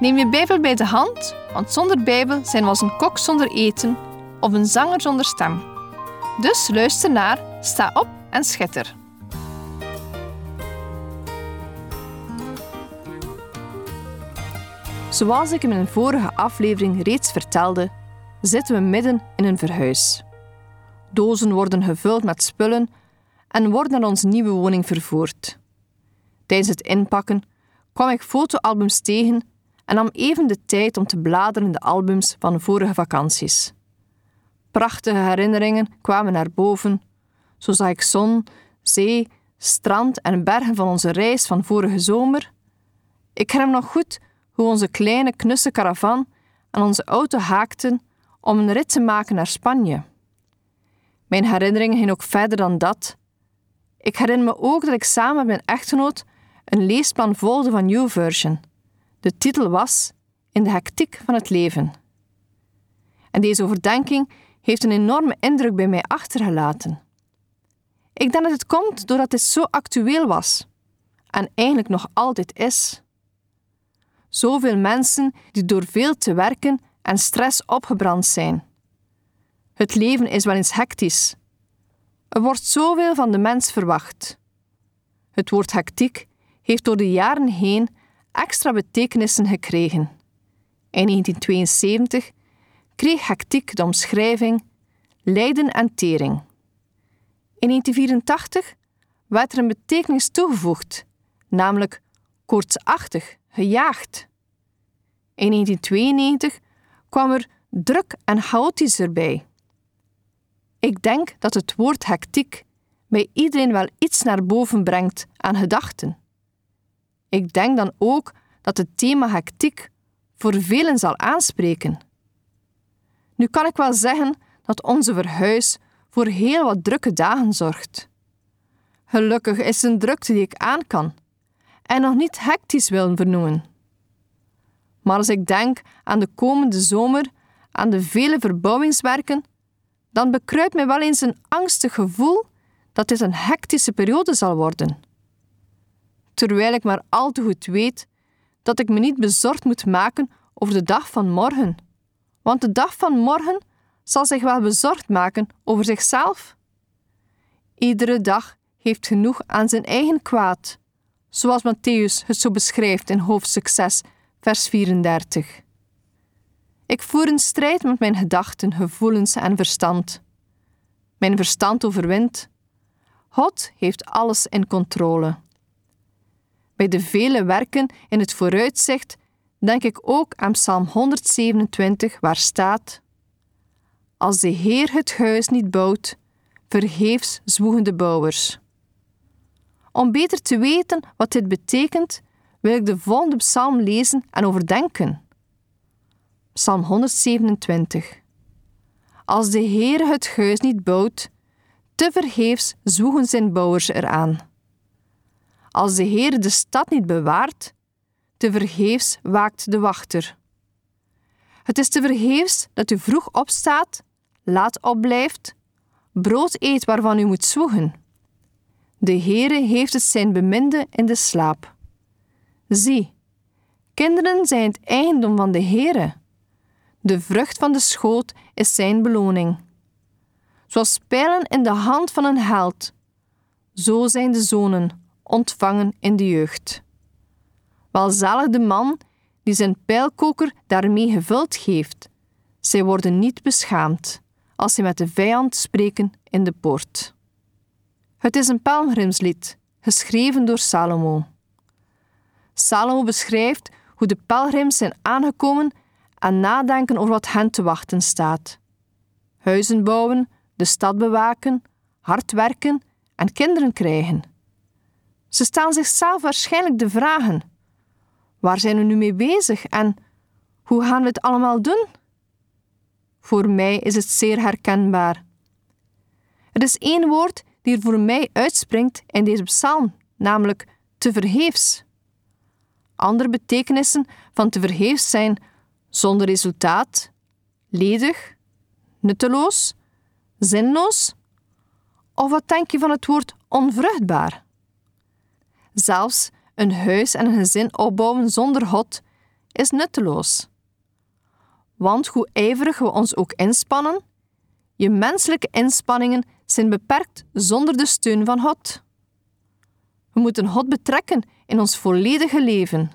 Neem je Bijbel bij de hand, want zonder Bijbel zijn we als een kok zonder eten of een zanger zonder stem. Dus luister naar, sta op en schitter. Zoals ik in een vorige aflevering reeds vertelde, zitten we midden in een verhuis. Dozen worden gevuld met spullen en worden naar onze nieuwe woning vervoerd. Tijdens het inpakken kwam ik fotoalbums tegen en nam even de tijd om te bladeren in de albums van vorige vakanties. Prachtige herinneringen kwamen naar boven. Zo zag ik zon, zee, strand en bergen van onze reis van vorige zomer. Ik herinner nog goed hoe onze kleine knusse caravan aan onze auto haakten om een rit te maken naar Spanje. Mijn herinneringen gingen ook verder dan dat. Ik herinner me ook dat ik samen met mijn echtgenoot een leesplan volgde van YouVersion. De titel was In de hectiek van het leven. En deze overdenking heeft een enorme indruk bij mij achtergelaten. Ik denk dat het komt doordat het zo actueel was en eigenlijk nog altijd is. Zoveel mensen die door veel te werken en stress opgebrand zijn. Het leven is wel eens hectisch. Er wordt zoveel van de mens verwacht. Het woord hectiek heeft door de jaren heen extra betekenissen gekregen. In 1972 kreeg hectiek de omschrijving lijden en tering. In 1984 werd er een betekenis toegevoegd, namelijk koortsachtig, gejaagd. In 1992 kwam er druk en chaotisch erbij. Ik denk dat het woord hectiek bij iedereen wel iets naar boven brengt aan gedachten. Ik denk dan ook dat het thema hectiek voor velen zal aanspreken. Nu kan ik wel zeggen dat onze verhuis voor heel wat drukke dagen zorgt. Gelukkig is een drukte die ik aan kan en nog niet hectisch wil vernoemen. Maar als ik denk aan de komende zomer, aan de vele verbouwingswerken, dan bekruipt mij wel eens een angstig gevoel dat dit een hectische periode zal worden terwijl ik maar al te goed weet dat ik me niet bezorgd moet maken over de dag van morgen. Want de dag van morgen zal zich wel bezorgd maken over zichzelf. Iedere dag heeft genoeg aan zijn eigen kwaad, zoals Matthäus het zo beschrijft in hoofdstuk 6, vers 34. Ik voer een strijd met mijn gedachten, gevoelens en verstand. Mijn verstand overwint. God heeft alles in controle. Bij de vele werken in het vooruitzicht denk ik ook aan Psalm 127, waar staat: Als de Heer het huis niet bouwt, vergeefs zwoegen de bouwers. Om beter te weten wat dit betekent, wil ik de volgende psalm lezen en overdenken. Psalm 127. Als de Heer het huis niet bouwt, te vergeefs zwoegen zijn bouwers eraan. Als de Heer de stad niet bewaart, te vergeefs waakt de wachter. Het is te vergeefs dat u vroeg opstaat, laat opblijft, brood eet waarvan u moet zwoegen. De Heere heeft het zijn beminde in de slaap. Zie, kinderen zijn het eigendom van de Heere. De vrucht van de schoot is zijn beloning. Zoals pijlen in de hand van een held, zo zijn de zonen ontvangen in de jeugd. Welzalig de man die zijn pijlkoker daarmee gevuld geeft. Zij worden niet beschaamd als ze met de vijand spreken in de poort. Het is een pelgrimslied, geschreven door Salomo. Salomo beschrijft hoe de pelgrims zijn aangekomen en nadenken over wat hen te wachten staat. Huizen bouwen, de stad bewaken, hard werken en kinderen krijgen. Ze stellen zichzelf waarschijnlijk de vragen: Waar zijn we nu mee bezig en hoe gaan we het allemaal doen? Voor mij is het zeer herkenbaar. Er is één woord die er voor mij uitspringt in deze psalm, namelijk te vergeefs. Andere betekenissen van te vergeefs zijn zonder resultaat, ledig, nutteloos, zinloos. Of wat denk je van het woord onvruchtbaar? Zelfs een huis en een gezin opbouwen zonder God is nutteloos. Want hoe ijverig we ons ook inspannen, je menselijke inspanningen zijn beperkt zonder de steun van God. We moeten God betrekken in ons volledige leven.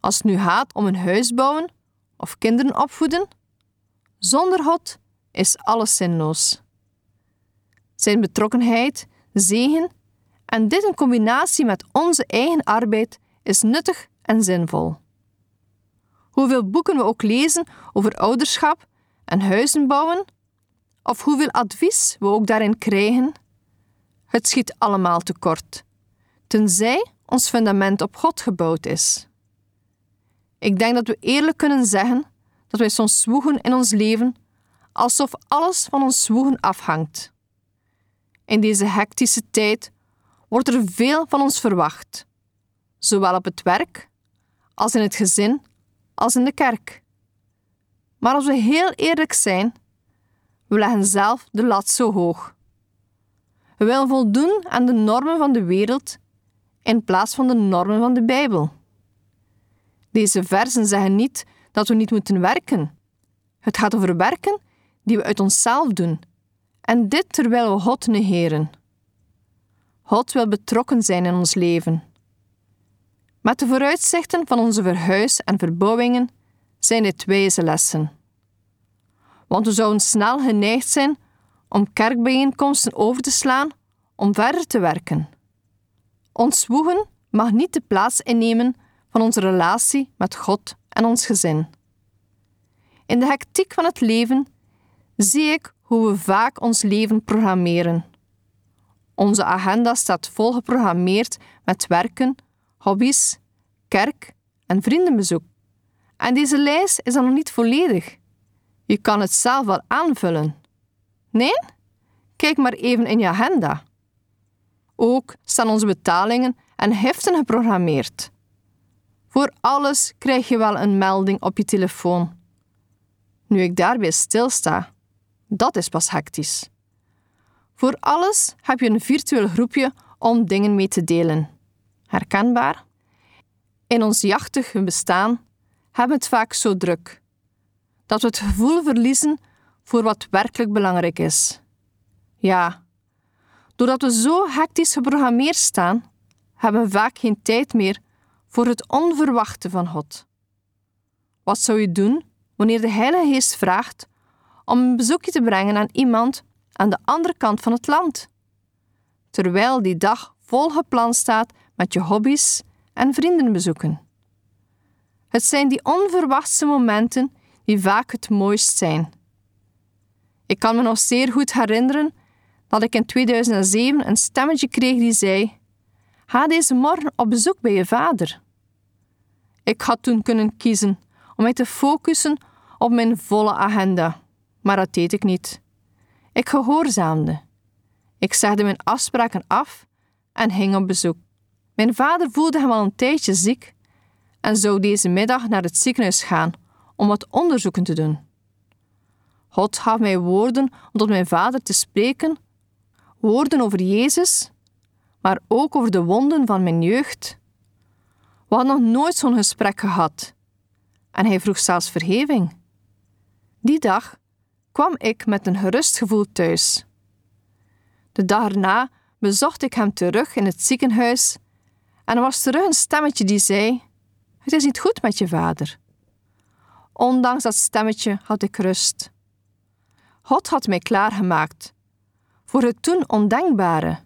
Als het nu gaat om een huis bouwen of kinderen opvoeden, zonder God is alles zinloos. Zijn betrokkenheid, zegen en dit in combinatie met onze eigen arbeid is nuttig en zinvol. Hoeveel boeken we ook lezen over ouderschap en huizen bouwen, of hoeveel advies we ook daarin krijgen, het schiet allemaal tekort, tenzij ons fundament op God gebouwd is. Ik denk dat we eerlijk kunnen zeggen dat wij soms zwoegen in ons leven alsof alles van ons zwoegen afhangt. In deze hectische tijd wordt er veel van ons verwacht, zowel op het werk als in het gezin als in de kerk. Maar als we heel eerlijk zijn, we leggen zelf de lat zo hoog. We willen voldoen aan de normen van de wereld in plaats van de normen van de Bijbel. Deze versen zeggen niet dat we niet moeten werken. Het gaat over werken die we uit onszelf doen, en dit terwijl we God negeren. God wil betrokken zijn in ons leven. Met de vooruitzichten van onze verhuis- en verbouwingen zijn dit wijze lessen. Want we zouden snel geneigd zijn om kerkbijeenkomsten over te slaan om verder te werken. Ons woegen mag niet de plaats innemen van onze relatie met God en ons gezin. In de hectiek van het leven zie ik hoe we vaak ons leven programmeren. Onze agenda staat vol geprogrammeerd met werken, hobby's, kerk en vriendenbezoek. En deze lijst is dan nog niet volledig. Je kan het zelf wel aanvullen. Nee? Kijk maar even in je agenda. Ook staan onze betalingen en heften geprogrammeerd. Voor alles krijg je wel een melding op je telefoon. Nu ik daarbij stilsta, dat is pas hectisch. Voor alles heb je een virtueel groepje om dingen mee te delen. Herkenbaar? In ons jachtige bestaan hebben we het vaak zo druk dat we het gevoel verliezen voor wat werkelijk belangrijk is. Ja, doordat we zo hectisch geprogrammeerd staan, hebben we vaak geen tijd meer voor het onverwachte van God. Wat zou je doen wanneer de Heilige Geest vraagt om een bezoekje te brengen aan iemand aan de andere kant van het land? Terwijl die dag vol gepland staat met je hobby's en vriendenbezoeken. Het zijn die onverwachte momenten die vaak het mooist zijn. Ik kan me nog zeer goed herinneren dat ik in 2007 een stemmetje kreeg die zei: Ga deze morgen op bezoek bij je vader. Ik had toen kunnen kiezen om mij te focussen op mijn volle agenda, maar dat deed ik niet. Ik gehoorzaamde. Ik zegde mijn afspraken af en ging op bezoek. Mijn vader voelde hem al een tijdje ziek en zou deze middag naar het ziekenhuis gaan om wat onderzoeken te doen. God gaf mij woorden om tot mijn vader te spreken, woorden over Jezus, maar ook over de wonden van mijn jeugd. We hadden nog nooit zo'n gesprek gehad. En hij vroeg zelfs vergeving. Die dag kwam ik met een gerust gevoel thuis. De dag erna bezocht ik hem terug in het ziekenhuis en er was terug een stemmetje die zei: Het is niet goed met je vader. Ondanks dat stemmetje had ik rust. God had mij klaargemaakt voor het toen ondenkbare.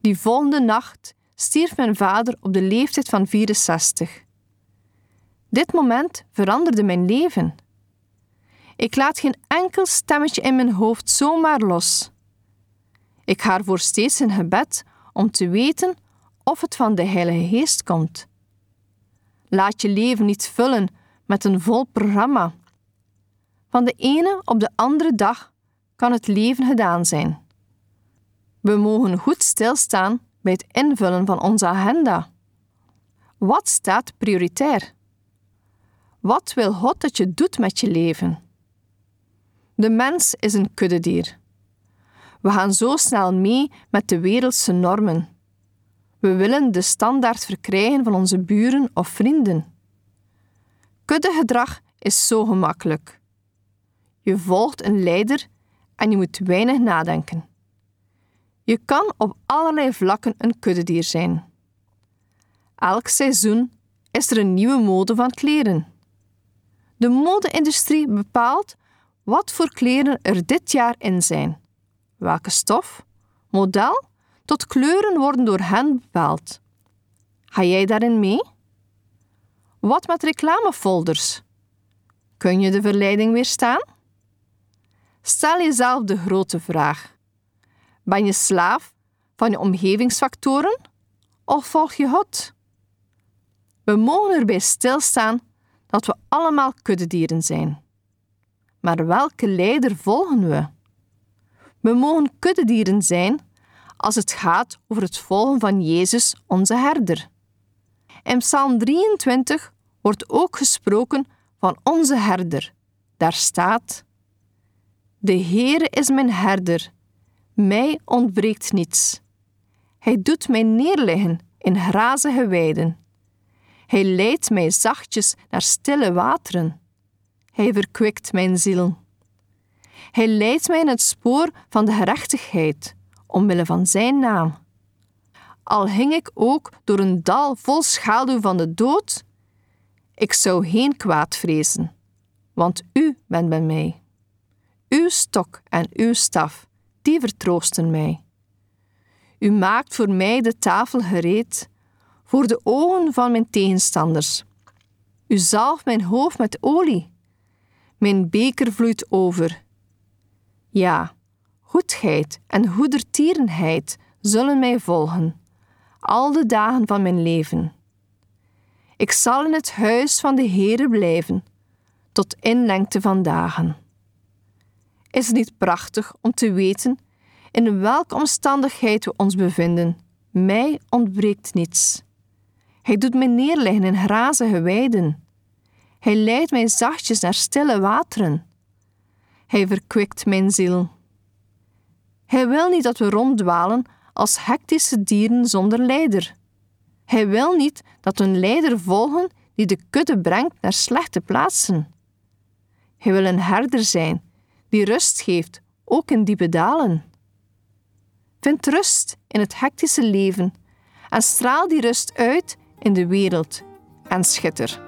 Die volgende nacht stierf mijn vader op de leeftijd van 64. Dit moment veranderde mijn leven. Ik laat geen enkel stemmetje in mijn hoofd zomaar los. Ik ga ervoor steeds in gebed om te weten of het van de Heilige Geest komt. Laat je leven niet vullen met een vol programma. Van de ene op de andere dag kan het leven gedaan zijn. We mogen goed stilstaan bij het invullen van onze agenda. Wat staat prioritair? Wat wil God dat je doet met je leven? De mens is een kuddedier. We gaan zo snel mee met de wereldse normen. We willen de standaard verkrijgen van onze buren of vrienden. Kuddegedrag is zo gemakkelijk. Je volgt een leider en je moet weinig nadenken. Je kan op allerlei vlakken een kuddedier zijn. Elk seizoen is er een nieuwe mode van kleren. De mode-industrie bepaalt wat voor kleren er dit jaar in zijn. Welke stof, model tot kleuren worden door hen bepaald. Ga jij daarin mee? Wat met reclamefolders? Kun je de verleiding weerstaan? Stel jezelf de grote vraag: Ben je slaaf van je omgevingsfactoren of volg je God? We mogen erbij stilstaan dat we allemaal kuddedieren zijn. Maar welke leider volgen we? We mogen kuddedieren zijn als het gaat over het volgen van Jezus, onze herder. In Psalm 23 wordt ook gesproken van onze herder. Daar staat: De Heere is mijn herder, mij ontbreekt niets. Hij doet mij neerliggen in grazige weiden. Hij leidt mij zachtjes naar stille wateren. Hij verkwikt mijn ziel. Hij leidt mij in het spoor van de gerechtigheid, omwille van zijn naam. Al hing ik ook door een dal vol schaduw van de dood, ik zou geen kwaad vrezen, want u bent bij mij. Uw stok en uw staf, die vertroosten mij. U maakt voor mij de tafel gereed, voor de ogen van mijn tegenstanders. U zalft mijn hoofd met olie. Mijn beker vloeit over. Ja, goedheid en goedertierenheid zullen mij volgen, al de dagen van mijn leven. Ik zal in het huis van de Heere blijven, tot in lengte van dagen. Is het niet prachtig om te weten in welke omstandigheid we ons bevinden? Mij ontbreekt niets. Hij doet mij neerleggen in grazige weiden. Hij leidt mij zachtjes naar stille wateren. Hij verkwikt mijn ziel. Hij wil niet dat we ronddwalen als hectische dieren zonder leider. Hij wil niet dat we een leider volgen die de kudde brengt naar slechte plaatsen. Hij wil een herder zijn die rust geeft, ook in diepe dalen. Vind rust in het hectische leven en straal die rust uit in de wereld en schitter.